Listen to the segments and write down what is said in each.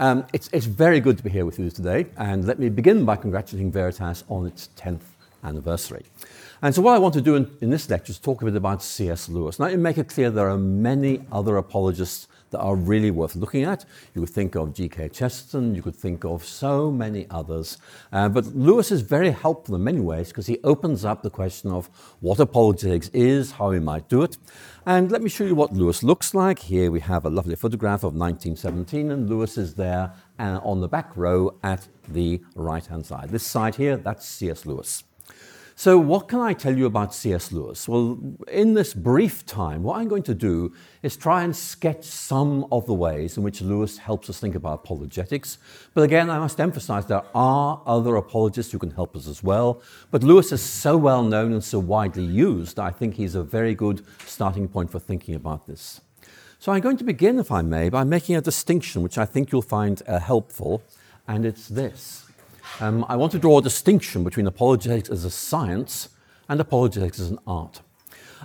Um, it's, it's very good to be here with you today, and let me begin by congratulating Veritas on its 10th anniversary. And so, what I want to do in, in this lecture is talk a bit about C.S. Lewis. Now, to make it clear, there are many other apologists that are really worth looking at. You could think of G.K. Chesterton, you could think of so many others. Uh, but Lewis is very helpful in many ways because he opens up the question of what apologetics is, how we might do it. And let me show you what Lewis looks like. Here we have a lovely photograph of 1917, and Lewis is there uh, on the back row at the right hand side. This side here, that's C.S. Lewis. So, what can I tell you about C.S. Lewis? Well, in this brief time, what I'm going to do is try and sketch some of the ways in which Lewis helps us think about apologetics. But again, I must emphasize there are other apologists who can help us as well. But Lewis is so well known and so widely used, I think he's a very good starting point for thinking about this. So, I'm going to begin, if I may, by making a distinction which I think you'll find uh, helpful, and it's this. Um, I want to draw a distinction between apologetics as a science and apologetics as an art.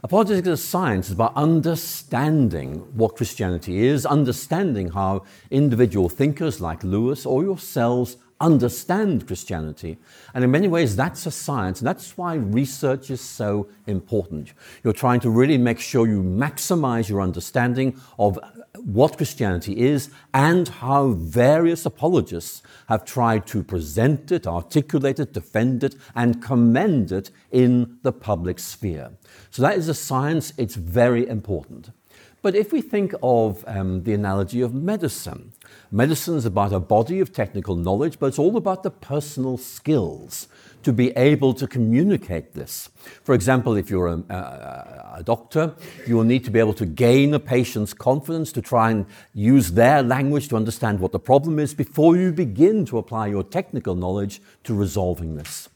Apologetics as a science is about understanding what Christianity is, understanding how individual thinkers like Lewis or yourselves understand Christianity. And in many ways, that's a science, that's why research is so important. You're trying to really make sure you maximize your understanding of what Christianity is and how various apologists have tried to present it, articulate it, defend it, and commend it in the public sphere. So that is a science, it's very important. But if we think of um, the analogy of medicine, medicine is about a body of technical knowledge, but it's all about the personal skills to be able to communicate this. For example, if you're a, a, a, doctor, you will need to be able to gain a patient's confidence to try and use their language to understand what the problem is before you begin to apply your technical knowledge to resolving this.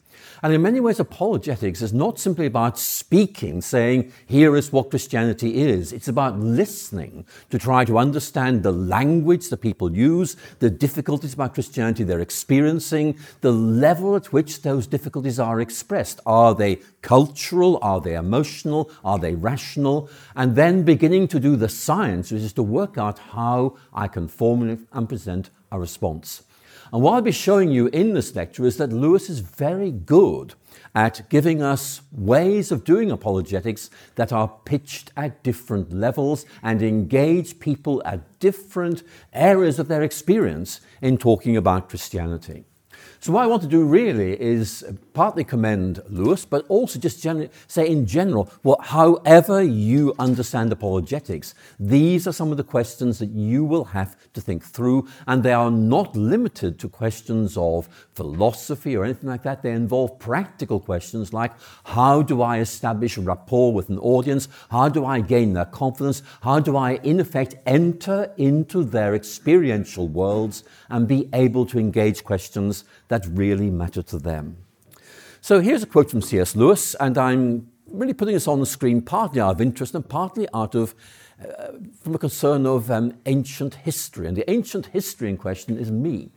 And in many ways, apologetics is not simply about speaking, saying, here is what Christianity is. It's about listening to try to understand the language that people use, the difficulties about Christianity they're experiencing, the level at which those difficulties are expressed. Are they cultural? Are they emotional? Are they rational? And then beginning to do the science, which is to work out how I can formulate and present a response. And what I'll be showing you in this lecture is that Lewis is very good at giving us ways of doing apologetics that are pitched at different levels and engage people at different areas of their experience in talking about Christianity. So, what I want to do really is partly commend Lewis, but also just say in general, well, however you understand apologetics, these are some of the questions that you will have to think through, and they are not limited to questions of philosophy or anything like that. They involve practical questions like how do I establish rapport with an audience? How do I gain their confidence? How do I, in effect, enter into their experiential worlds and be able to engage questions that really matter to them. So here's a quote from C.S. Lewis, and I'm really putting this on the screen partly out of interest and partly out of uh, from a concern of um, ancient history. And the ancient history in question is me.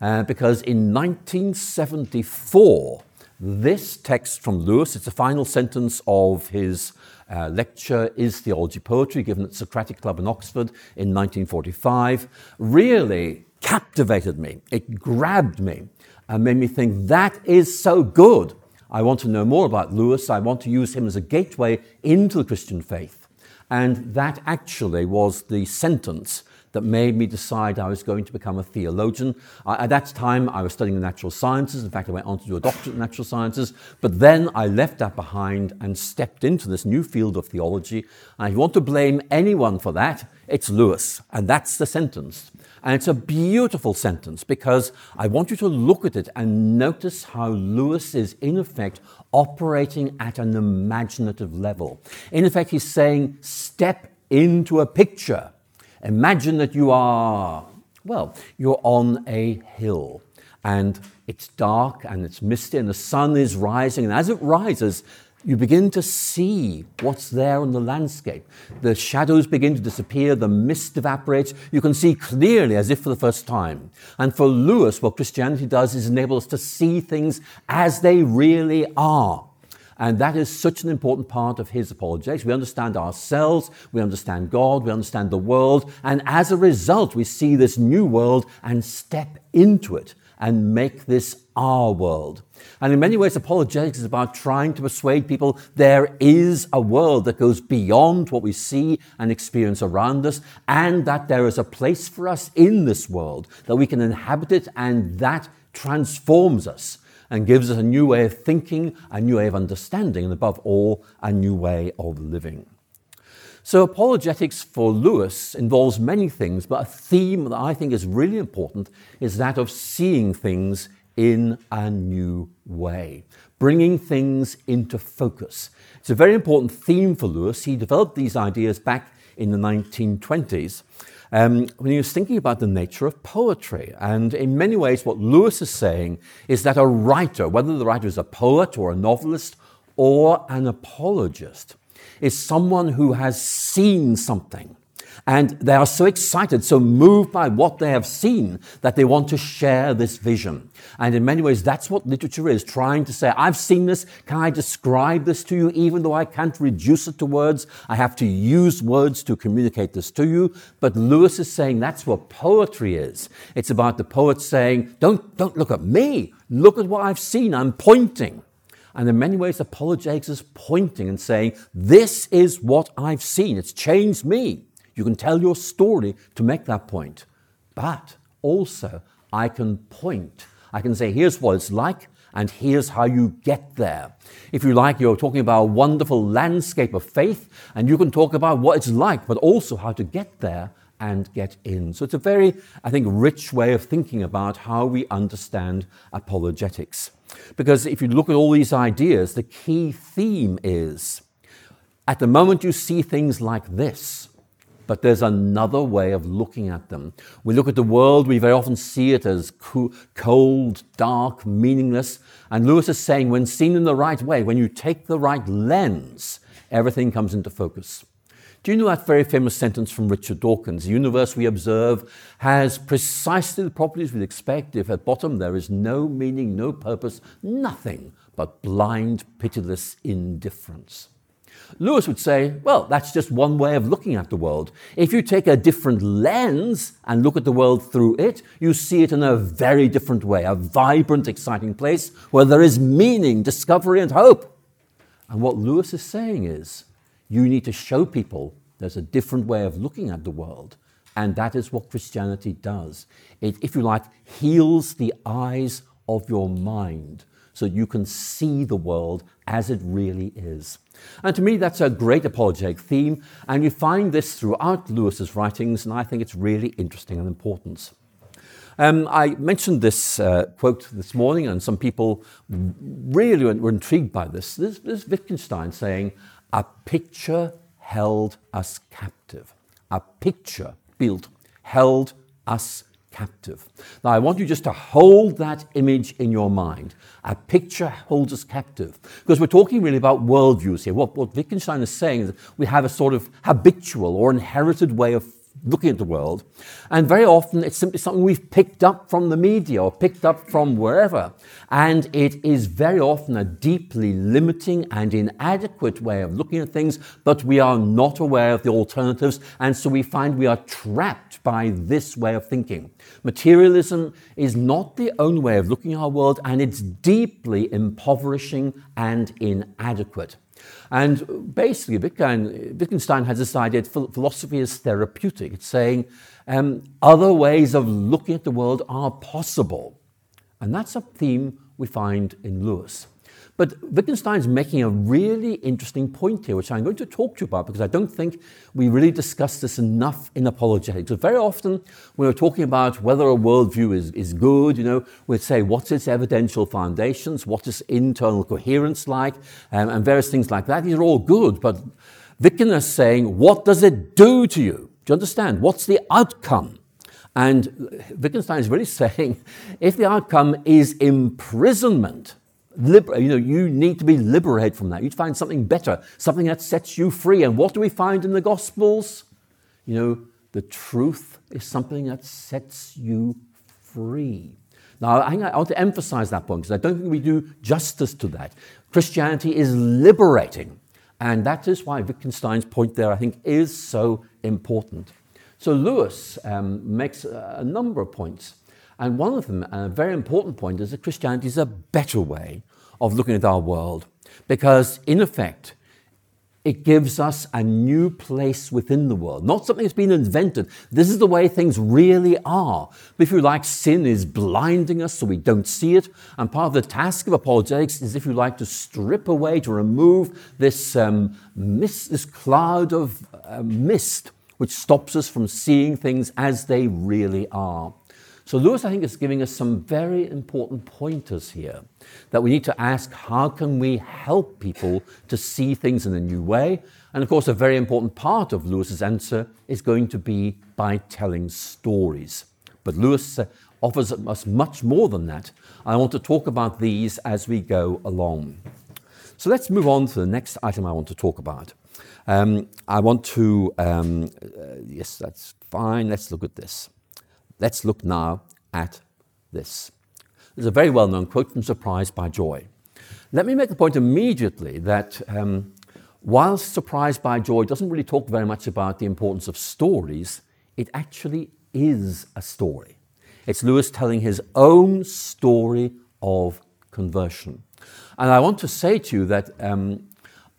Uh, because in 1974, this text from Lewis, it's the final sentence of his uh, lecture, Is Theology Poetry, given at Socratic Club in Oxford in 1945, really captivated me. It grabbed me and made me think that is so good. I want to know more about Lewis. I want to use him as a gateway into the Christian faith. And that actually was the sentence that made me decide I was going to become a theologian. I, at that time, I was studying the natural sciences. In fact, I went on to do a doctorate in natural sciences. But then I left that behind and stepped into this new field of theology. And if you want to blame anyone for that, it's Lewis. And that's the sentence. And it's a beautiful sentence because I want you to look at it and notice how Lewis is, in effect, operating at an imaginative level. In effect, he's saying, step into a picture. Imagine that you are, well, you're on a hill and it's dark and it's misty and the sun is rising. And as it rises, you begin to see what's there on the landscape. The shadows begin to disappear, the mist evaporates. You can see clearly as if for the first time. And for Lewis, what Christianity does is enable us to see things as they really are. And that is such an important part of his apologetics. We understand ourselves, we understand God, we understand the world, and as a result, we see this new world and step into it and make this our world. And in many ways, apologetics is about trying to persuade people there is a world that goes beyond what we see and experience around us, and that there is a place for us in this world, that we can inhabit it, and that transforms us and gives us a new way of thinking, a new way of understanding, and above all, a new way of living. So, apologetics for Lewis involves many things, but a theme that I think is really important is that of seeing things in a new way, bringing things into focus. It's a very important theme for Lewis. He developed these ideas back in the 1920s um, when he was thinking about the nature of poetry. And in many ways, what Lewis is saying is that a writer, whether the writer is a poet or a novelist or an apologist, is someone who has seen something and they are so excited, so moved by what they have seen, that they want to share this vision. And in many ways, that's what literature is trying to say, I've seen this. Can I describe this to you? Even though I can't reduce it to words, I have to use words to communicate this to you. But Lewis is saying that's what poetry is. It's about the poet saying, don't, don't look at me. Look at what I've seen. I'm pointing. And in many ways, apologetics is pointing and saying, This is what I've seen. It's changed me. You can tell your story to make that point. But also, I can point. I can say, here's what it's like, and here's how you get there. If you like, you're talking about a wonderful landscape of faith, and you can talk about what it's like, but also how to get there and get in. So it's a very, I think, rich way of thinking about how we understand apologetics. Because if you look at all these ideas, the key theme is at the moment you see things like this, but there's another way of looking at them. We look at the world, we very often see it as cold, dark, meaningless. And Lewis is saying, when seen in the right way, when you take the right lens, everything comes into focus. Do you know that very famous sentence from Richard Dawkins? The universe we observe has precisely the properties we'd expect if at bottom there is no meaning, no purpose, nothing but blind, pitiless indifference. Lewis would say, well, that's just one way of looking at the world. If you take a different lens and look at the world through it, you see it in a very different way, a vibrant, exciting place where there is meaning, discovery, and hope. And what Lewis is saying is, you need to show people there's a different way of looking at the world. And that is what Christianity does. It, if you like, heals the eyes of your mind so you can see the world as it really is. And to me, that's a great apologetic theme, and you find this throughout Lewis's writings, and I think it's really interesting and important. Um, I mentioned this uh, quote this morning, and some people really were intrigued by this. This, this Wittgenstein saying, A picture held us captive. A picture built held us captive. Now, I want you just to hold that image in your mind. A picture holds us captive. Because we're talking really about worldviews here. What, what Wittgenstein is saying is that we have a sort of habitual or inherited way of looking at the world. And very often it's simply something we've picked up from the media or picked up from wherever. And it is very often a deeply limiting and inadequate way of looking at things, but we are not aware of the alternatives. And so we find we are trapped by this way of thinking. Materialism is not the only way of looking at our world, and it's deeply impoverishing and inadequate. And basically, Wittgenstein has this idea that philosophy is therapeutic. It's saying um, other ways of looking at the world are possible. And that's a theme we find in Lewis. But Wittgenstein's making a really interesting point here, which I'm going to talk to you about because I don't think we really discuss this enough in apologetics. So very often when we're talking about whether a worldview is, is good, you know, we'd say what's its evidential foundations, what is internal coherence like, um, and various things like that. These are all good, but Wittgenstein is saying, what does it do to you? Do you understand? What's the outcome? And Wittgenstein is really saying, if the outcome is imprisonment, Liber- you know, you need to be liberated from that. You'd find something better, something that sets you free. And what do we find in the Gospels? You know, the truth is something that sets you free. Now, I, I want to emphasize that point because I don't think we do justice to that. Christianity is liberating. And that is why Wittgenstein's point there, I think, is so important. So Lewis um, makes a, a number of points. And one of them, and a very important point, is that Christianity is a better way of looking at our world. Because, in effect, it gives us a new place within the world, not something that's been invented. This is the way things really are. If you like, sin is blinding us so we don't see it. And part of the task of apologetics is, if you like, to strip away, to remove this, um, mist, this cloud of uh, mist which stops us from seeing things as they really are. So Lewis, I think, is giving us some very important pointers here that we need to ask how can we help people to see things in a new way? And of course, a very important part of Lewis's answer is going to be by telling stories. But Lewis uh, offers us much more than that. I want to talk about these as we go along. So let's move on to the next item I want to talk about. Um, I want to, um, uh, yes, that's fine. Let's look at this. Let's look now at this. There's a very well known quote from Surprised by Joy. Let me make the point immediately that um, whilst Surprised by Joy doesn't really talk very much about the importance of stories, it actually is a story. It's Lewis telling his own story of conversion. And I want to say to you that um,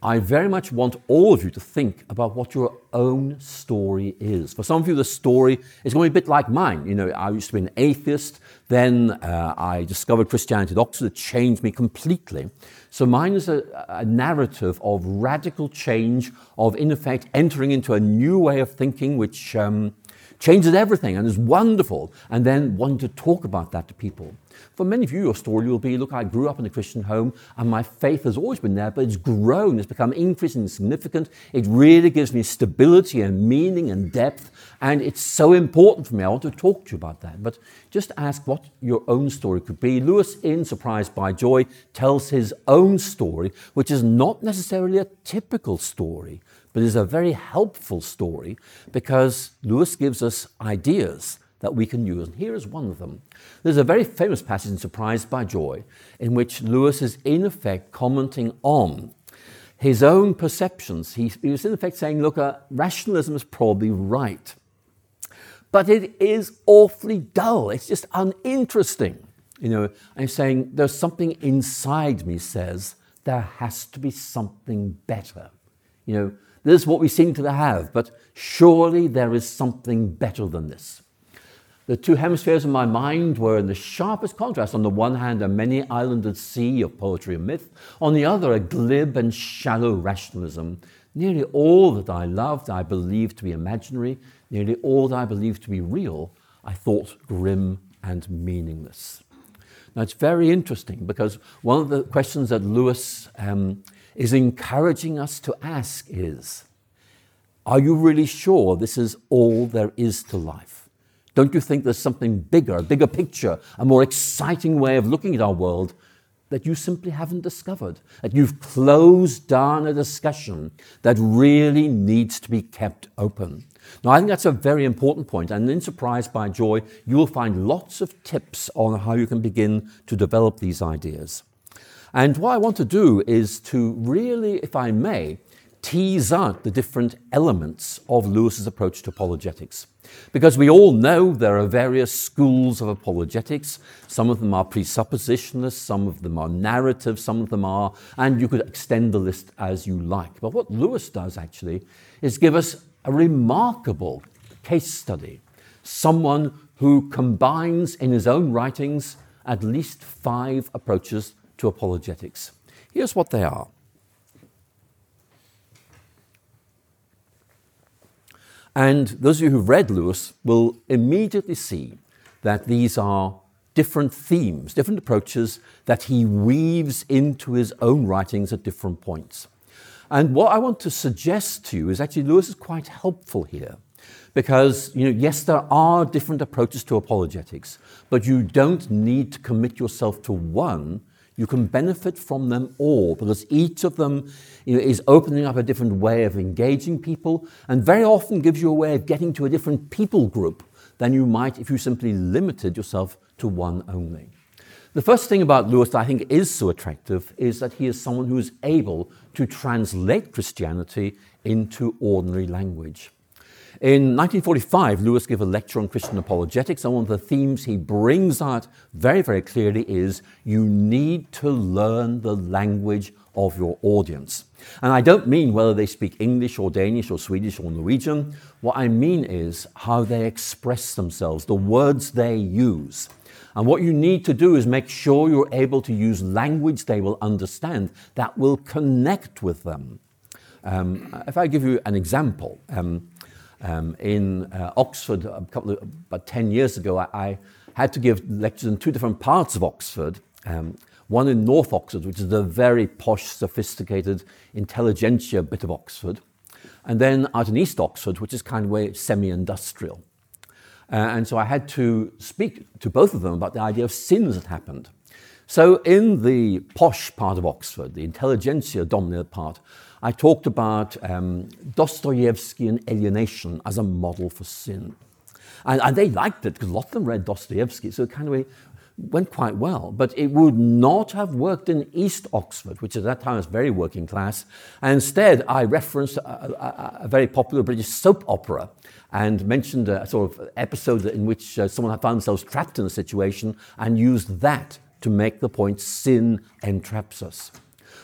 I very much want all of you to think about what your own story is. For some of you, the story is going to be a bit like mine. You know, I used to be an atheist, then uh, I discovered Christianity at Oxford. It changed me completely. So mine is a, a narrative of radical change, of in effect entering into a new way of thinking, which um, changes everything and is wonderful, and then wanting to talk about that to people. For many of you, your story will be look, I grew up in a Christian home and my faith has always been there, but it's grown, it's become increasingly significant. It really gives me stability and meaning and depth, and it's so important for me. I want to talk to you about that. But just ask what your own story could be. Lewis, in Surprised by Joy, tells his own story, which is not necessarily a typical story, but is a very helpful story because Lewis gives us ideas that we can use. And here is one of them. There's a very famous passage in Surprised by Joy in which Lewis is in effect commenting on his own perceptions. He, he was in effect saying, look, uh, rationalism is probably right, but it is awfully dull. It's just uninteresting. You know, I'm saying there's something inside me says there has to be something better. You know, this is what we seem to have, but surely there is something better than this. The two hemispheres of my mind were in the sharpest contrast. On the one hand, a many islanded sea of poetry and myth, on the other, a glib and shallow rationalism. Nearly all that I loved, I believed to be imaginary. Nearly all that I believed to be real, I thought grim and meaningless. Now, it's very interesting because one of the questions that Lewis um, is encouraging us to ask is Are you really sure this is all there is to life? Don't you think there's something bigger, a bigger picture, a more exciting way of looking at our world that you simply haven't discovered? That you've closed down a discussion that really needs to be kept open? Now, I think that's a very important point, and in Surprise by Joy, you will find lots of tips on how you can begin to develop these ideas. And what I want to do is to really, if I may, tease out the different elements of Lewis's approach to apologetics. Because we all know there are various schools of apologetics. Some of them are presuppositionalist, some of them are narrative, some of them are, and you could extend the list as you like. But what Lewis does actually is give us a remarkable case study. Someone who combines in his own writings at least five approaches to apologetics. Here's what they are. And those of you who've read Lewis will immediately see that these are different themes, different approaches that he weaves into his own writings at different points. And what I want to suggest to you is actually Lewis is quite helpful here. Because, you know, yes, there are different approaches to apologetics, but you don't need to commit yourself to one you can benefit from them all because each of them you know, is opening up a different way of engaging people and very often gives you a way of getting to a different people group than you might if you simply limited yourself to one only. The first thing about Lewis that I think is so attractive is that he is someone who is able to translate Christianity into ordinary language. In 1945, Lewis gave a lecture on Christian apologetics, and one of the themes he brings out very, very clearly is you need to learn the language of your audience. And I don't mean whether they speak English or Danish or Swedish or Norwegian. What I mean is how they express themselves, the words they use. And what you need to do is make sure you're able to use language they will understand that will connect with them. Um, if I give you an example, um, um, in uh, Oxford a couple of, about 10 years ago, I, I, had to give lectures in two different parts of Oxford. Um, one in North Oxford, which is the very posh, sophisticated intelligentsia bit of Oxford, and then out in East Oxford, which is kind of way semi-industrial. Uh, and so I had to speak to both of them about the idea of sins that happened. So in the posh part of Oxford, the intelligentsia dominated part, I talked about um, Dostoevsky and alienation as a model for sin. And, and they liked it because a lot of them read Dostoevsky, so it kind of went quite well. But it would not have worked in East Oxford, which at that time was very working class. And instead, I referenced a, a, a very popular British soap opera and mentioned a sort of episode in which uh, someone had found themselves trapped in a situation and used that to make the point sin entraps us.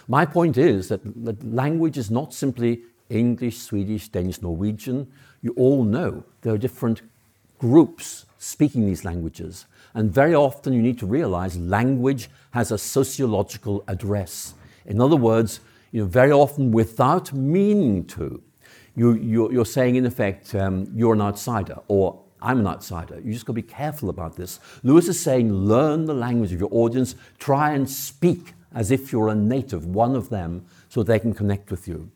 My point is that, language is not simply English, Swedish, Danish, Norwegian. You all know there are different groups speaking these languages. And very often you need to realize language has a sociological address. In other words, you know, very often without meaning to, you, you're, you're saying, in effect, um, you're an outsider or I'm an outsider. You just got to be careful about this. Lewis is saying, learn the language of your audience, try and speak as if you're a native, one of them, so they can connect with you.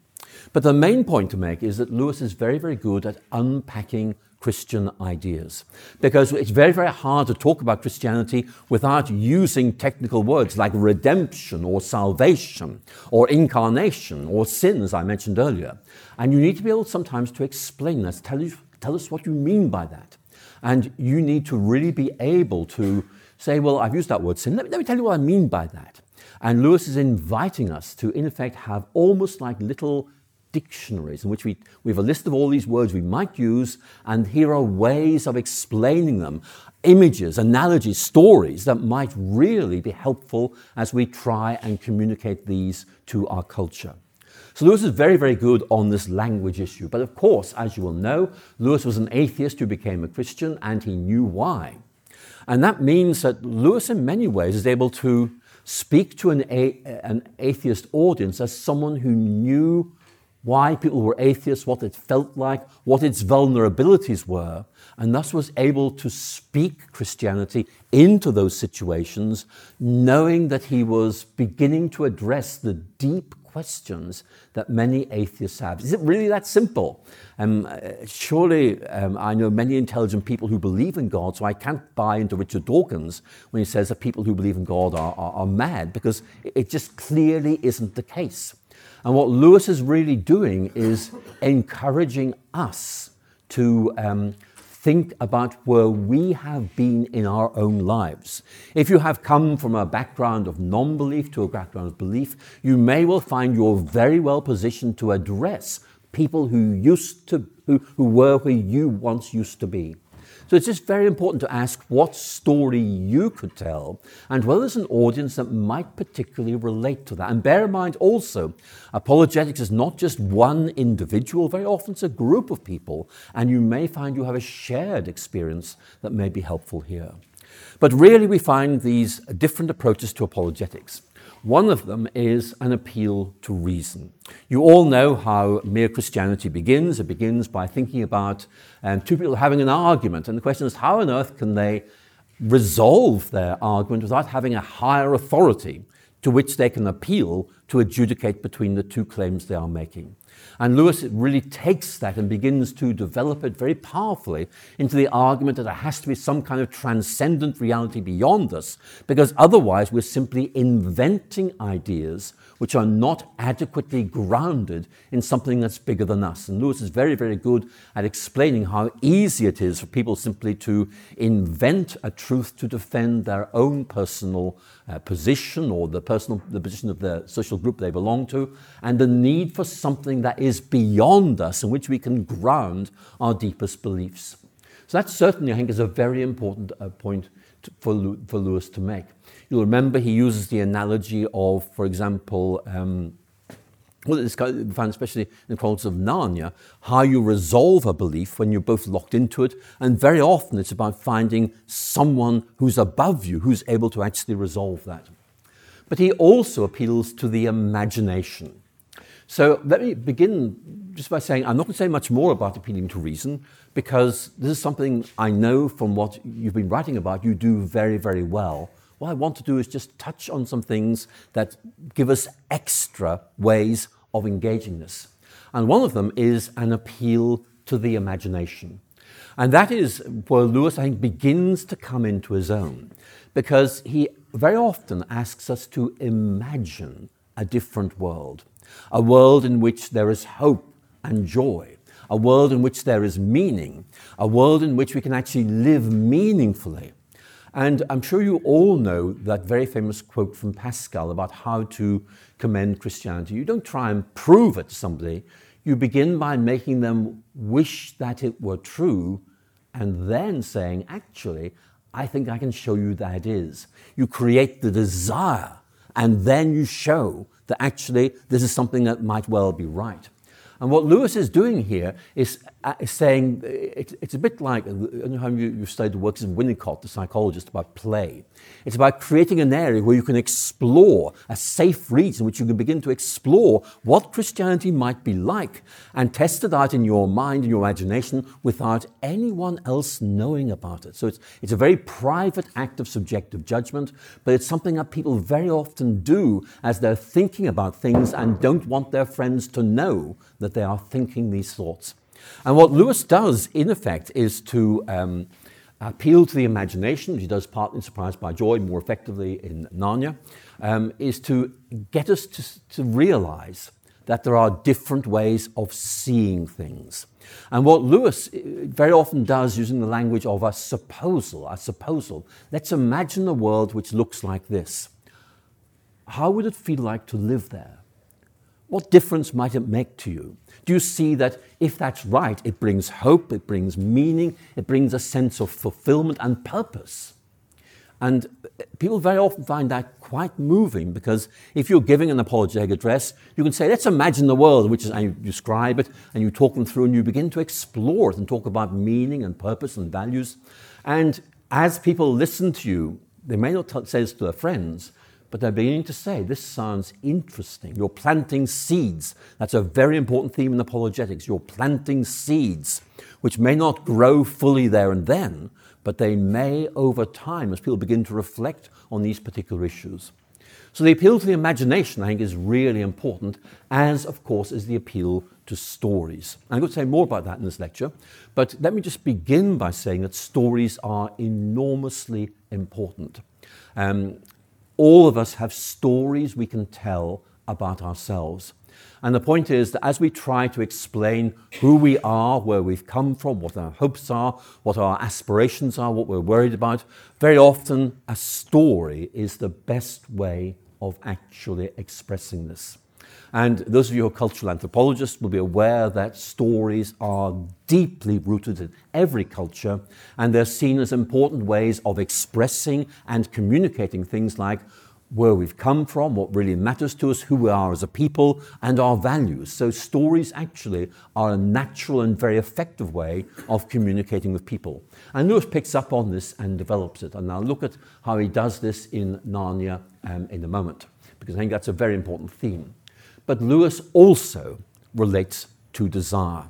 But the main point to make is that Lewis is very, very good at unpacking Christian ideas. Because it's very, very hard to talk about Christianity without using technical words like redemption or salvation or incarnation or sin, as I mentioned earlier. And you need to be able sometimes to explain this, tell, you, tell us what you mean by that. And you need to really be able to say, well, I've used that word sin. Let me, let me tell you what I mean by that. And Lewis is inviting us to, in effect, have almost like little dictionaries in which we, we have a list of all these words we might use, and here are ways of explaining them images, analogies, stories that might really be helpful as we try and communicate these to our culture. So Lewis is very, very good on this language issue. But of course, as you will know, Lewis was an atheist who became a Christian, and he knew why. And that means that Lewis, in many ways, is able to speak to an, a- an atheist audience as someone who knew why people were atheists, what it felt like, what its vulnerabilities were, and thus was able to speak Christianity into those situations, knowing that he was beginning to address the deep questions that many atheists have. Is it really that simple? Um, surely um, I know many intelligent people who believe in God, so I can't buy into Richard Dawkins when he says that people who believe in God are, are, are mad, because it just clearly isn't the case. And what Lewis is really doing is encouraging us to um, think about where we have been in our own lives. If you have come from a background of non belief to a background of belief, you may well find you're very well positioned to address people who used to, who, who were where you once used to be. So it's just very important to ask what story you could tell and whether there's an audience that might particularly relate to that. And bear in mind also, apologetics is not just one individual, very often it's a group of people, and you may find you have a shared experience that may be helpful here. But really, we find these different approaches to apologetics. One of them is an appeal to reason. You all know how mere Christianity begins. It begins by thinking about um, two people having an argument, and the question is how on earth can they resolve their argument without having a higher authority to which they can appeal to adjudicate between the two claims they are making? And Lewis really takes that and begins to develop it very powerfully into the argument that there has to be some kind of transcendent reality beyond us, because otherwise we're simply inventing ideas which are not adequately grounded in something that's bigger than us. And Lewis is very, very good at explaining how easy it is for people simply to invent a truth to defend their own personal uh, position or the personal the position of the social group they belong to, and the need for something that is beyond us in which we can ground our deepest beliefs. So that certainly, I think, is a very important uh, point to, for, for Lewis to make. You'll remember he uses the analogy of, for example, um, well, it's found especially in the Chronicles of Narnia, how you resolve a belief when you're both locked into it. And very often it's about finding someone who's above you, who's able to actually resolve that. But he also appeals to the imagination. So let me begin just by saying I'm not going to say much more about appealing to reason because this is something I know from what you've been writing about you do very, very well. What I want to do is just touch on some things that give us extra ways of engaging this. And one of them is an appeal to the imagination. And that is where Lewis, I think, begins to come into his own, because he very often asks us to imagine a different world, a world in which there is hope and joy, a world in which there is meaning, a world in which we can actually live meaningfully. And I'm sure you all know that very famous quote from Pascal about how to commend Christianity. You don't try and prove it to somebody, you begin by making them wish that it were true and then saying, actually, I think I can show you that it is. You create the desire and then you show that actually this is something that might well be right. And what Lewis is doing here is, uh, is saying it, it's a bit like, I don't know how you, you studied the works of Winnicott, the psychologist, about play. It's about creating an area where you can explore a safe region, which you can begin to explore what Christianity might be like and test it out in your mind and your imagination without anyone else knowing about it. So it's, it's a very private act of subjective judgment, but it's something that people very often do as they're thinking about things and don't want their friends to know that they are thinking these thoughts. And what Lewis does, in effect, is to um, appeal to the imagination, which he does partly in Surprise by Joy, more effectively in Narnia, um, is to get us to, to realize that there are different ways of seeing things. And what Lewis uh, very often does, using the language of a supposal, a supposal, let's imagine a world which looks like this. How would it feel like to live there? What difference might it make to you? Do you see that if that's right, it brings hope, it brings meaning, it brings a sense of fulfillment and purpose? And eh, people very often find that quite moving because if you're giving an apologetic address, you can say, let's imagine the world, which is, and you describe it and you talk them through and you begin to explore it and talk about meaning and purpose and values. And as people listen to you, they may not say this to their friends, but they're beginning to say, this sounds interesting. You're planting seeds. That's a very important theme in apologetics. You're planting seeds, which may not grow fully there and then, but they may over time as people begin to reflect on these particular issues. So the appeal to the imagination, I think, is really important, as, of course, is the appeal to stories. I'm going to say more about that in this lecture, but let me just begin by saying that stories are enormously important. Um, all of us have stories we can tell about ourselves. And the point is that as we try to explain who we are, where we've come from, what our hopes are, what our aspirations are, what we're worried about, very often a story is the best way of actually expressing this. And those of you who are cultural anthropologists will be aware that stories are deeply rooted in every culture, and they're seen as important ways of expressing and communicating things like where we've come from, what really matters to us, who we are as a people, and our values. So, stories actually are a natural and very effective way of communicating with people. And Lewis picks up on this and develops it. And I'll look at how he does this in Narnia um, in a moment, because I think that's a very important theme. But Lewis also relates to desire.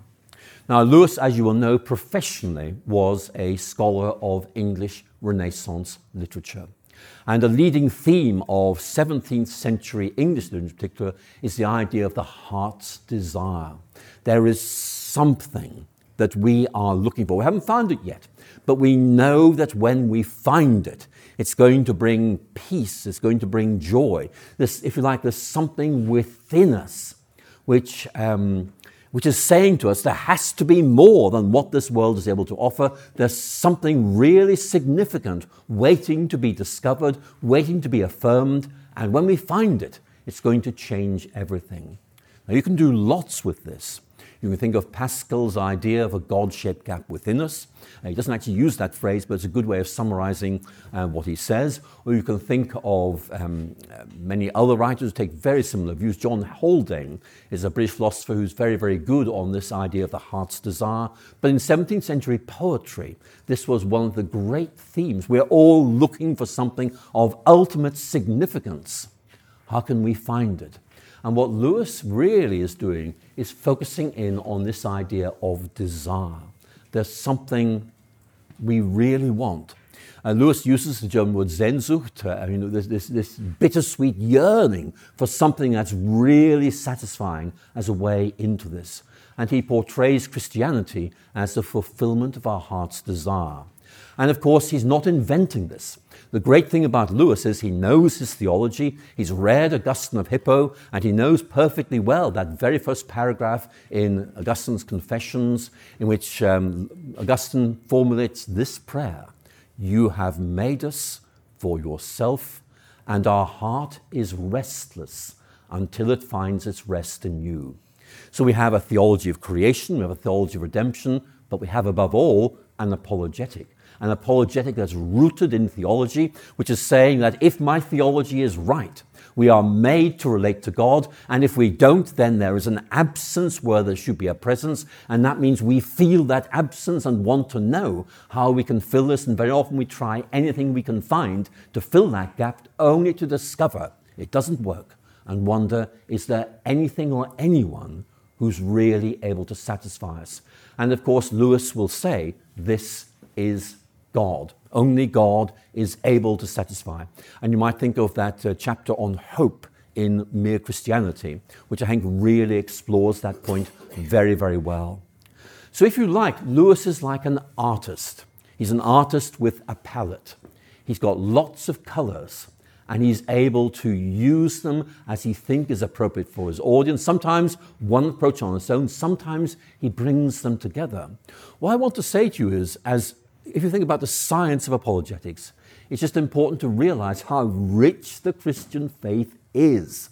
Now, Lewis, as you will know, professionally was a scholar of English Renaissance literature. And a leading theme of 17th century English literature in particular is the idea of the heart's desire. There is something that we are looking for. We haven't found it yet, but we know that when we find it, it's going to bring peace, it's going to bring joy. This, if you like, there's something within us which, um, which is saying to us there has to be more than what this world is able to offer. There's something really significant waiting to be discovered, waiting to be affirmed, and when we find it, it's going to change everything. Now, you can do lots with this. You can think of Pascal's idea of a God shaped gap within us. Uh, he doesn't actually use that phrase, but it's a good way of summarizing uh, what he says. Or you can think of um, uh, many other writers who take very similar views. John Haldane is a British philosopher who's very, very good on this idea of the heart's desire. But in 17th century poetry, this was one of the great themes. We're all looking for something of ultimate significance. How can we find it? And what Lewis really is doing is focusing in on this idea of desire. There's something we really want. Uh, Lewis uses the German word Sehnsucht, uh, I mean, this, this, this bittersweet yearning for something that's really satisfying as a way into this. And he portrays Christianity as the fulfillment of our heart's desire. And of course, he's not inventing this. The great thing about Lewis is he knows his theology. He's read Augustine of Hippo, and he knows perfectly well that very first paragraph in Augustine's Confessions, in which um, Augustine formulates this prayer You have made us for yourself, and our heart is restless until it finds its rest in you. So we have a theology of creation, we have a theology of redemption, but we have above all an apologetic an apologetic that's rooted in theology, which is saying that if my theology is right, we are made to relate to God, and if we don't, then there is an absence where there should be a presence, and that means we feel that absence and want to know how we can fill this, and very often we try anything we can find to fill that gap, only to discover it doesn't work and wonder is there anything or anyone who's really able to satisfy us? And of course, Lewis will say this is God. Only God is able to satisfy. And you might think of that uh, chapter on hope in Mere Christianity, which I think really explores that point very, very well. So, if you like, Lewis is like an artist. He's an artist with a palette. He's got lots of colors and he's able to use them as he thinks is appropriate for his audience. Sometimes one approach on its own, sometimes he brings them together. What I want to say to you is, as if you think about the science of apologetics, it's just important to realize how rich the Christian faith is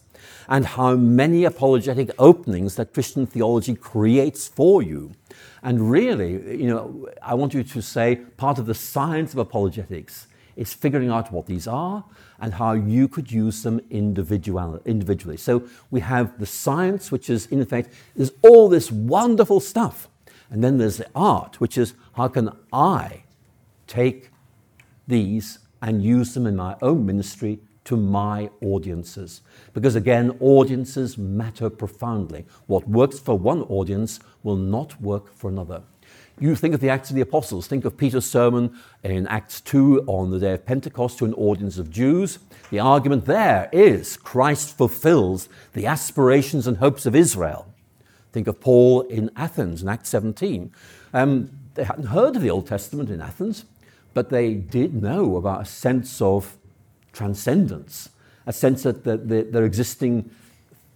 and how many apologetic openings that Christian theology creates for you. And really, you know, I want you to say part of the science of apologetics is figuring out what these are and how you could use them individual, individually. So we have the science, which is, in effect, there's all this wonderful stuff. And then there's the art, which is how can I take these and use them in my own ministry to my audiences. Because again, audiences matter profoundly. What works for one audience will not work for another. You think of the Acts of the Apostles, think of Peter's sermon in Acts 2 on the day of Pentecost to an audience of Jews. The argument there is Christ fulfills the aspirations and hopes of Israel. Think of Paul in Athens in Acts 17. Um, they hadn't heard of the Old Testament in Athens but they did know about a sense of transcendence, a sense that the, the, their existing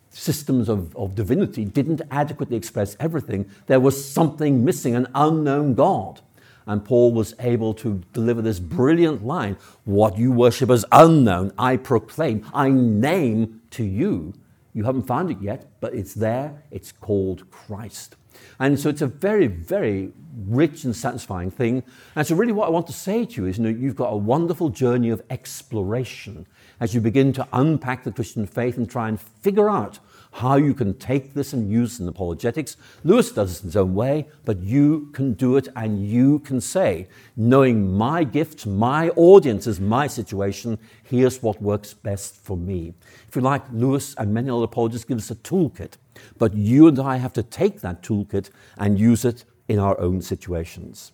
systems of, of divinity didn't adequately express everything. There was something missing, an unknown God. And Paul was able to deliver this brilliant line What you worship as unknown, I proclaim, I name to you. You haven't found it yet, but it's there. It's called Christ. And so it's a very, very rich and satisfying thing. And so, really, what I want to say to you is you know, you've got a wonderful journey of exploration as you begin to unpack the Christian faith and try and figure out how you can take this and use it in apologetics. Lewis does it in his own way, but you can do it and you can say, knowing my gifts, my audiences, my situation, here's what works best for me. If you like, Lewis and many other apologists give us a toolkit, but you and I have to take that toolkit and use it in our own situations.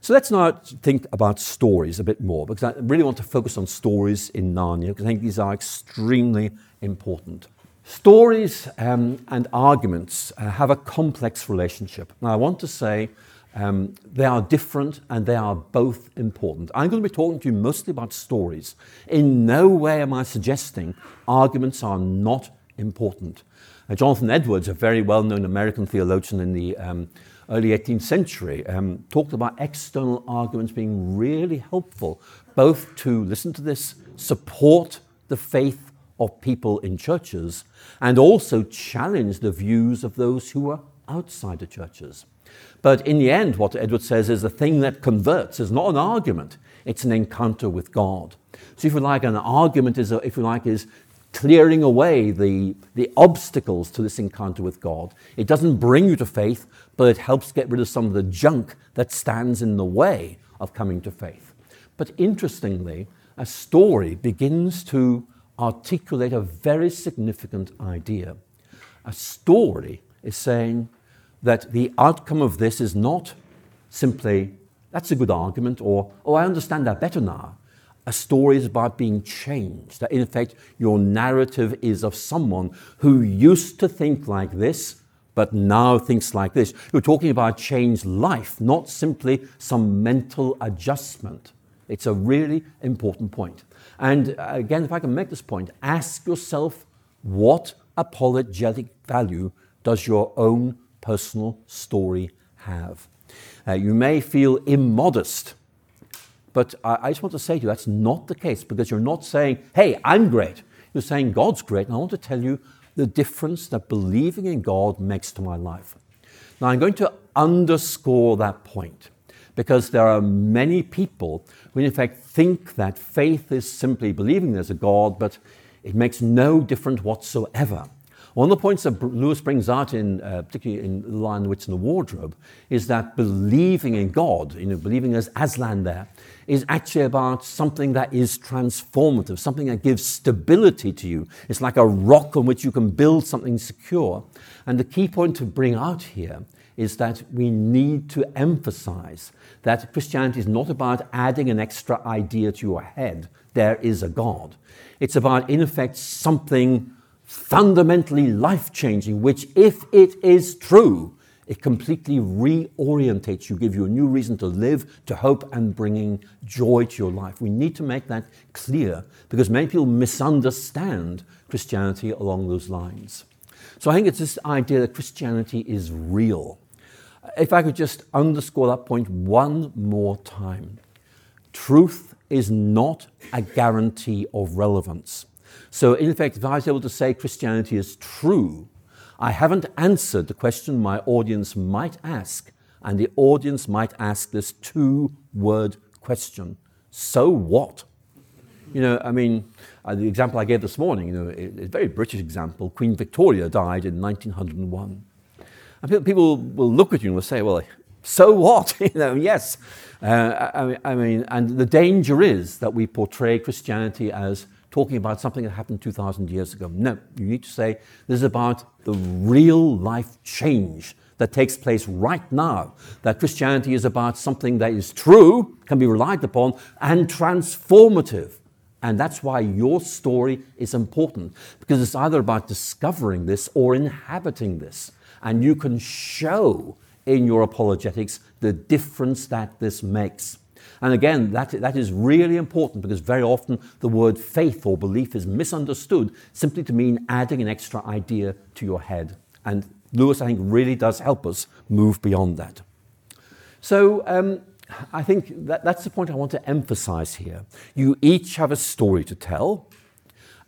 So let's now think about stories a bit more, because I really want to focus on stories in Narnia, because I think these are extremely important. Stories um, and arguments uh, have a complex relationship. Now, I want to say um, they are different and they are both important. I'm going to be talking to you mostly about stories. In no way am I suggesting arguments are not important. Uh, Jonathan Edwards, a very well known American theologian in the um, early 18th century, um, talked about external arguments being really helpful, both to listen to this, support the faith of people in churches, and also challenge the views of those who are outside the churches. But in the end, what Edwards says is the thing that converts is not an argument, it's an encounter with God. So, if you like, an argument is, if you like, is clearing away the, the obstacles to this encounter with God. It doesn't bring you to faith, but it helps get rid of some of the junk that stands in the way of coming to faith. But interestingly, a story begins to articulate a very significant idea. A story is saying that the outcome of this is not simply, that's a good argument, or, oh, I understand that better now. A story is about being changed. That in fact, your narrative is of someone who used to think like this, but now thinks like this. You're talking about changed life, not simply some mental adjustment. It's a really important point. And uh, again, if I can make this point, ask yourself what apologetic value does your own personal story have? Uh, you may feel immodest but I, I just want to say to you that's not the case because you're not saying, hey, I'm great. You're saying God's great. And I want to tell you the difference that believing in God makes to my life. Now, I'm going to underscore that point because there are many people who, in fact, think that faith is simply believing there's a God, but it makes no difference whatsoever. One of the points that Lewis brings out, in, uh, particularly in The Lion, the Witch, and the Wardrobe, is that believing in God, you know, believing as Aslan there, is actually about something that is transformative, something that gives stability to you. It's like a rock on which you can build something secure. And the key point to bring out here is that we need to emphasize that Christianity is not about adding an extra idea to your head. There is a God. It's about, in effect, something fundamentally life changing, which, if it is true, it completely reorientates you, give you a new reason to live, to hope, and bringing joy to your life. We need to make that clear because many people misunderstand Christianity along those lines. So I think it's this idea that Christianity is real. If I could just underscore that point one more time truth is not a guarantee of relevance. So, in effect, if I was able to say Christianity is true, I haven't answered the question my audience might ask, and the audience might ask this two word question So what? You know, I mean, uh, the example I gave this morning, you know, a, a very British example Queen Victoria died in 1901. And people will look at you and will say, well, so what? you know, yes. Uh, I, I mean, and the danger is that we portray Christianity as talking about something that happened 2,000 years ago. No, you need to say this is about the real life change that takes place right now. That Christianity is about something that is true, can be relied upon, and transformative. And that's why your story is important, because it's either about discovering this or inhabiting this. And you can show in your apologetics the difference that this makes. And again, that, that is really important because very often the word faith or belief is misunderstood simply to mean adding an extra idea to your head. And Lewis, I think, really does help us move beyond that. So um, I think that, that's the point I want to emphasize here. You each have a story to tell.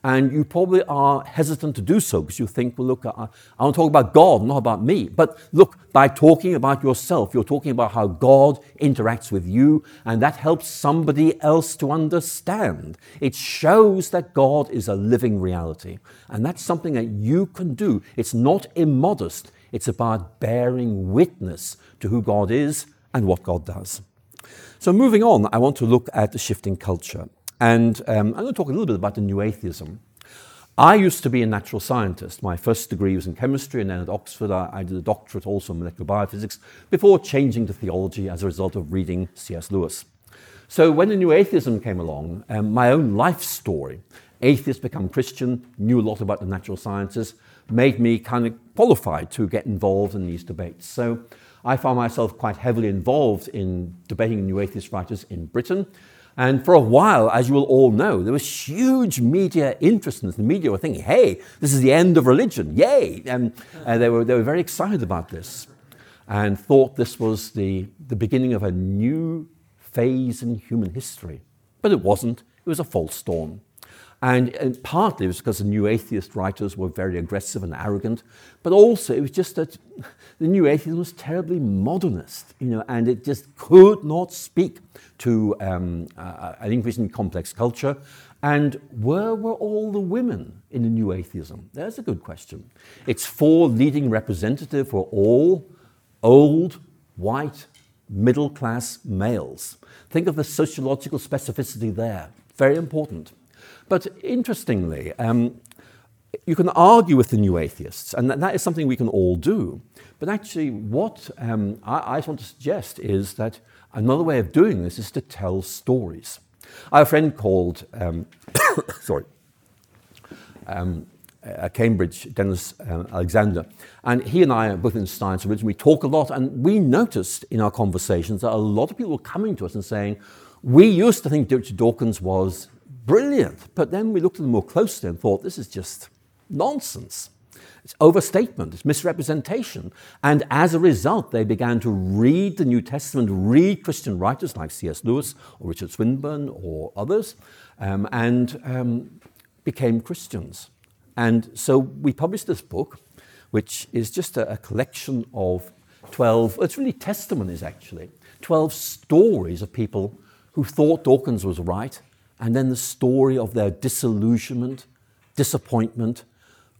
And you probably are hesitant to do so because you think, well, look, I, I want to talk about God, not about me. But look, by talking about yourself, you're talking about how God interacts with you, and that helps somebody else to understand. It shows that God is a living reality. And that's something that you can do. It's not immodest, it's about bearing witness to who God is and what God does. So, moving on, I want to look at the shifting culture. And um, I'm going to talk a little bit about the new atheism. I used to be a natural scientist. My first degree was in chemistry, and then at Oxford, I, I did a doctorate also in molecular biophysics before changing to theology as a result of reading C.S. Lewis. So when the new atheism came along, um, my own life story, atheist become Christian, knew a lot about the natural sciences, made me kind of qualified to get involved in these debates. So I found myself quite heavily involved in debating new atheist writers in Britain. And for a while, as you will all know, there was huge media interest in this. The media were thinking, hey, this is the end of religion, yay! And uh, they, were, they were very excited about this and thought this was the, the beginning of a new phase in human history. But it wasn't, it was a false dawn. And, and, partly it was because the new atheist writers were very aggressive and arrogant, but also it was just that the new atheism was terribly modernist, you know, and it just could not speak to um, uh, an increasingly complex culture. And where were all the women in the new atheism? There's a good question. Its four leading representatives were all old, white, middle class males. Think of the sociological specificity there. Very important. But interestingly, um, you can argue with the new atheists, and that is something we can all do. But actually, what um, I, I want to suggest is that another way of doing this is to tell stories. I have a friend called, um, sorry, um, at Cambridge, Denis um, Alexander, and he and I are both in science originally. We talk a lot, and we noticed in our conversations that a lot of people were coming to us and saying, We used to think Richard Dawkins was brilliant. But then we looked at them more closely and thought, this is just nonsense. It's overstatement, it's misrepresentation. And as a result, they began to read the New Testament, read Christian writers like C.S. Lewis or Richard Swinburne or others, um, and um, became Christians. And so we published this book, which is just a, a collection of 12, it's really testimonies actually, 12 stories of people who thought Dawkins was right and then the story of their disillusionment, disappointment,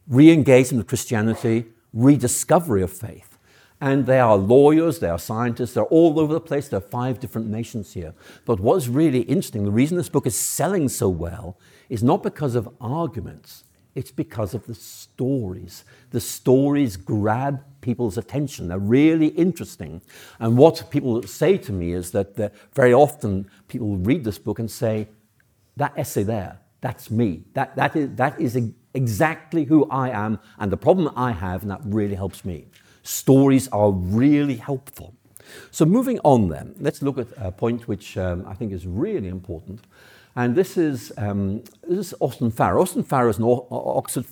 re engagement with Christianity, rediscovery of faith. And they are lawyers, they are scientists, they're all over the place. There are five different nations here. But what's really interesting, the reason this book is selling so well is not because of arguments, it's because of the stories. The stories grab people's attention. They're really interesting. And what people say to me is that very often people read this book and say, that essay there, that's me. That, that, is, that is exactly who I am and the problem I have, and that really helps me. Stories are really helpful. So, moving on then, let's look at a point which um, I think is really important. And this is, um, this is Austin Farrer. Austin Farrer is an Oxford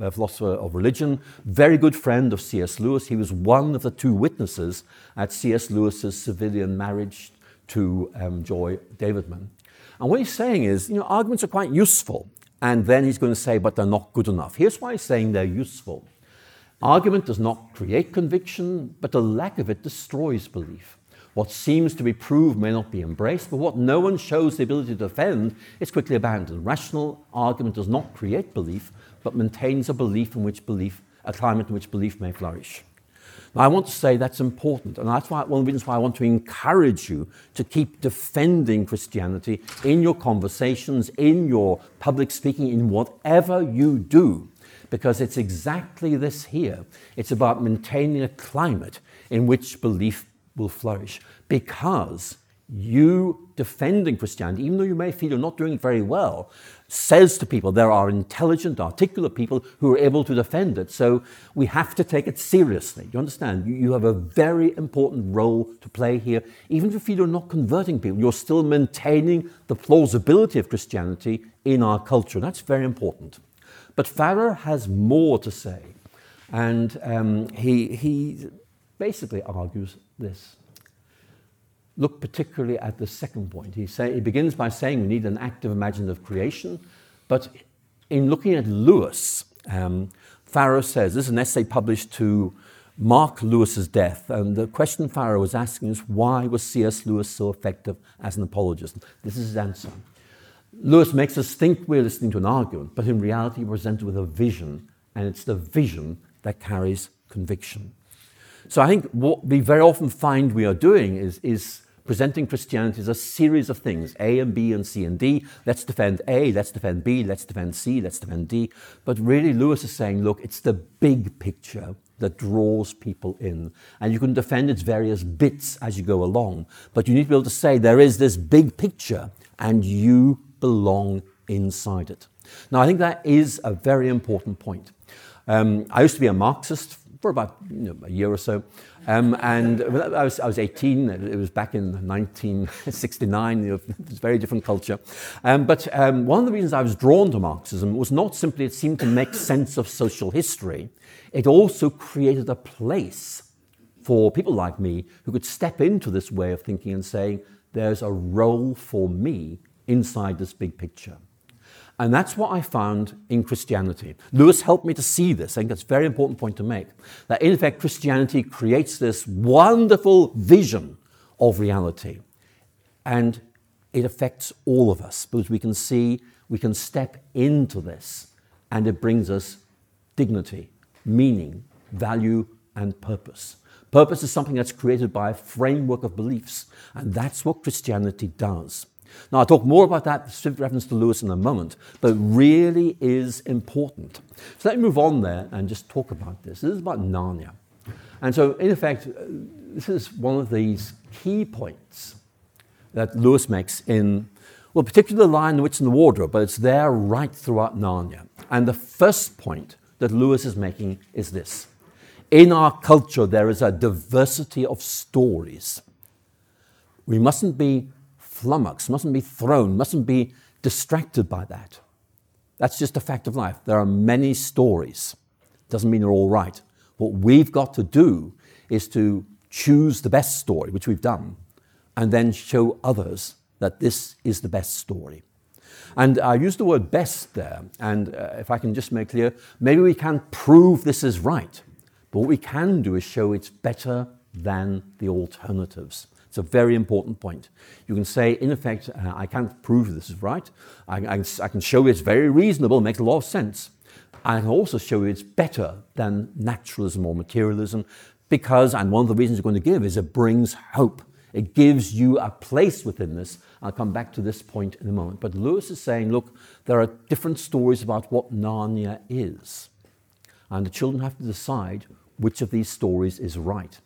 uh, philosopher of religion, very good friend of C.S. Lewis. He was one of the two witnesses at C.S. Lewis's civilian marriage to um, Joy Davidman. And what he's saying is, you know, arguments are quite useful. And then he's going to say, but they're not good enough. Here's why he's saying they're useful. Argument does not create conviction, but the lack of it destroys belief. What seems to be proved may not be embraced, but what no one shows the ability to defend is quickly abandoned. Rational argument does not create belief, but maintains a belief in which belief, a climate in which belief may flourish. Now, I want to say that's important, and that's why, one of the reasons why I want to encourage you to keep defending Christianity in your conversations, in your public speaking, in whatever you do, because it's exactly this here. It's about maintaining a climate in which belief will flourish, because you defending Christianity, even though you may feel you're not doing very well, says to people there are intelligent, articulate people who are able to defend it. So we have to take it seriously. You understand? You, have a very important role to play here. Even if you're not converting people, you're still maintaining the plausibility of Christianity in our culture. That's very important. But Farrer has more to say. And um, he, he basically argues this look particularly at the second point. He, say, he begins by saying we need an active imaginative creation, but in looking at Lewis, um, Farrer says this is an essay published to mark Lewis's death, and the question Farrer was asking is why was C.S. Lewis so effective as an apologist? This is his answer. Lewis makes us think we're listening to an argument, but in reality, we're presented with a vision, and it's the vision that carries conviction. So I think what we very often find we are doing is, is presenting Christianity as a series of things A and B and C and D. Let's defend A, let's defend B, let's defend C, let's defend D. But really, Lewis is saying, look, it's the big picture that draws people in. And you can defend its various bits as you go along. But you need to be able to say there is this big picture and you belong inside it. Now, I think that is a very important point. Um, I used to be a Marxist for about you know, a year or so. Um, and I was, I was 18, it was back in 1969, you know, a very different culture. Um, but um, one of the reasons I was drawn to Marxism was not simply it seemed to make sense of social history, it also created a place for people like me who could step into this way of thinking and saying, there's a role for me inside this big picture. And that's what I found in Christianity. Lewis helped me to see this. I think that's a very important point to make. That in effect, Christianity creates this wonderful vision of reality. And it affects all of us because we can see, we can step into this, and it brings us dignity, meaning, value, and purpose. Purpose is something that's created by a framework of beliefs, and that's what Christianity does. Now, I'll talk more about that, specific reference to Lewis in a moment, but it really is important. So let me move on there and just talk about this. This is about Narnia. And so, in effect, uh, this is one of these key points that Lewis makes in, well, particularly the Lion, the Witch, and the Wardrobe, but it's there right throughout Narnia. And the first point that Lewis is making is this In our culture, there is a diversity of stories. We mustn't be flummoxed, mustn't be thrown, mustn't be distracted by that. That's just a fact of life. There are many stories. Doesn't mean they're all right. What we've got to do is to choose the best story, which we've done, and then show others that this is the best story. And I use the word best there, and uh, if I can just make clear, maybe we can't prove this is right, but what we can do is show it's better than the alternatives. It's a very important point. You can say, in effect, uh, I can't prove this is right. I, I, I, can show it's very reasonable, makes a lot of sense. I can also show you it's better than naturalism or materialism because, and one of the reasons you're going to give is it brings hope. It gives you a place within this. I'll come back to this point in a moment. But Lewis is saying, look, there are different stories about what Narnia is. And the children have to decide which of these stories is right,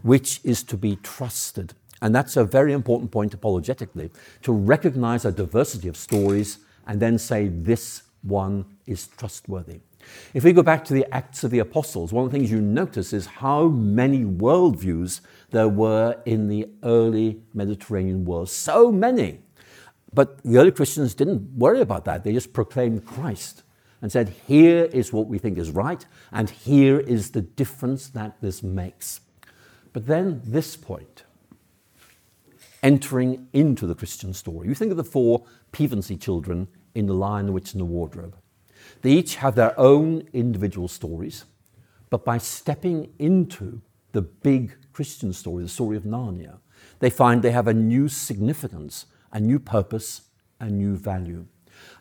which is to be trusted, and that's a very important point apologetically to recognize a diversity of stories and then say this one is trustworthy. If we go back to the Acts of the Apostles, one of the things you notice is how many worldviews there were in the early Mediterranean world. So many. But the early Christians didn't worry about that. They just proclaimed Christ and said, here is what we think is right, and here is the difference that this makes. But then this point, entering into the Christian story. You think of the four Pevensie children in The Lion, the Witch, and the Wardrobe. They each have their own individual stories, but by stepping into the big Christian story, the story of Narnia, they find they have a new significance, a new purpose, a new value.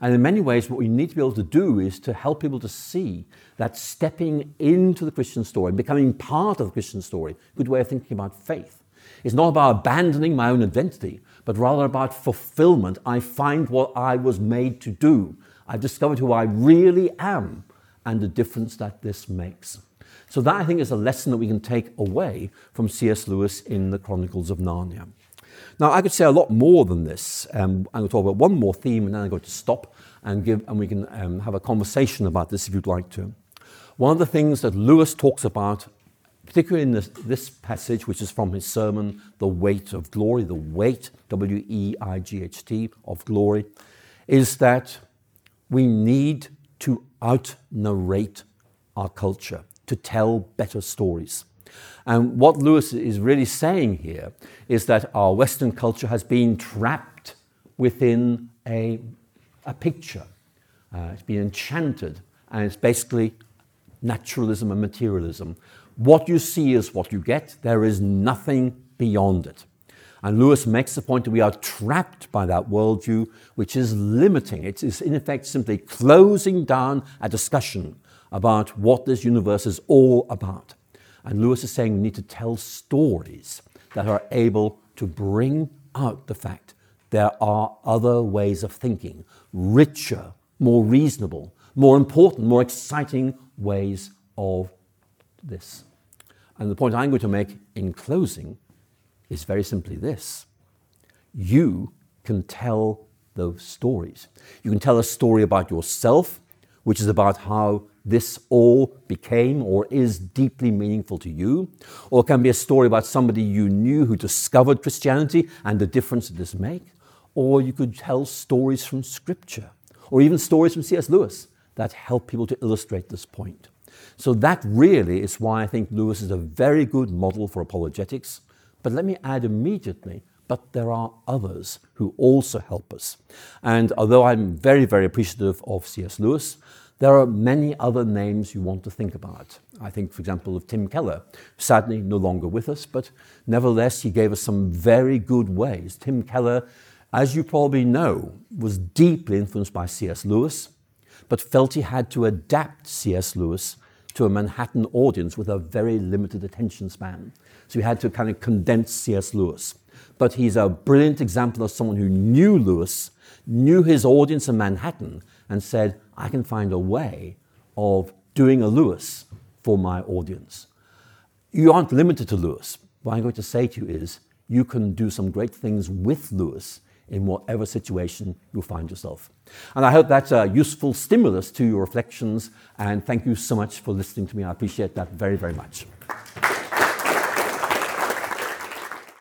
And in many ways, what we need to be able to do is to help people to see that stepping into the Christian story, becoming part of the Christian story, a good way of thinking about faith, it's not about abandoning my own identity, but rather about fulfillment. I find what I was made to do. I've discovered who I really am and the difference that this makes. So, that I think is a lesson that we can take away from C.S. Lewis in the Chronicles of Narnia. Now, I could say a lot more than this. Um, I'm going to talk about one more theme and then I'm going to stop and, give, and we can um, have a conversation about this if you'd like to. One of the things that Lewis talks about particularly in this, this, passage, which is from his sermon, The Weight of Glory, the weight, W E I G H T, of glory, is that we need to out narrate our culture, to tell better stories. And what Lewis is really saying here is that our Western culture has been trapped within a, a picture. Uh, it's been enchanted, and it's basically naturalism and materialism. What you see is what you get. There is nothing beyond it. And Lewis makes the point that we are trapped by that worldview, which is limiting. It is, in effect, simply closing down a discussion about what this universe is all about. And Lewis is saying we need to tell stories that are able to bring out the fact there are other ways of thinking, richer, more reasonable, more important, more exciting ways of this. And the point I'm going to make in closing is very simply this you can tell those stories. You can tell a story about yourself, which is about how this all became or is deeply meaningful to you, or it can be a story about somebody you knew who discovered Christianity and the difference it does make, or you could tell stories from Scripture, or even stories from C.S. Lewis that help people to illustrate this point. So that really is why I think Lewis is a very good model for apologetics. But let me add immediately, but there are others who also help us. And although I'm very, very appreciative of C.S. Lewis, there are many other names you want to think about. I think, for example, of Tim Keller, sadly no longer with us, but nevertheless, he gave us some very good ways. Tim Keller, as you probably know, was deeply influenced by C.S. Lewis, but felt he had to adapt C.S. Lewis to a Manhattan audience with a very limited attention span. So he had to kind of condense C.S. Lewis. But he's a brilliant example of someone who knew Lewis, knew his audience in Manhattan, and said, I can find a way of doing a Lewis for my audience. You aren't limited to Lewis. What I'm going to say to you is, you can do some great things with Lewis in whatever situation you find yourself. And I hope that's a uh, useful stimulus to your reflections. And thank you so much for listening to me. I appreciate that very, very much.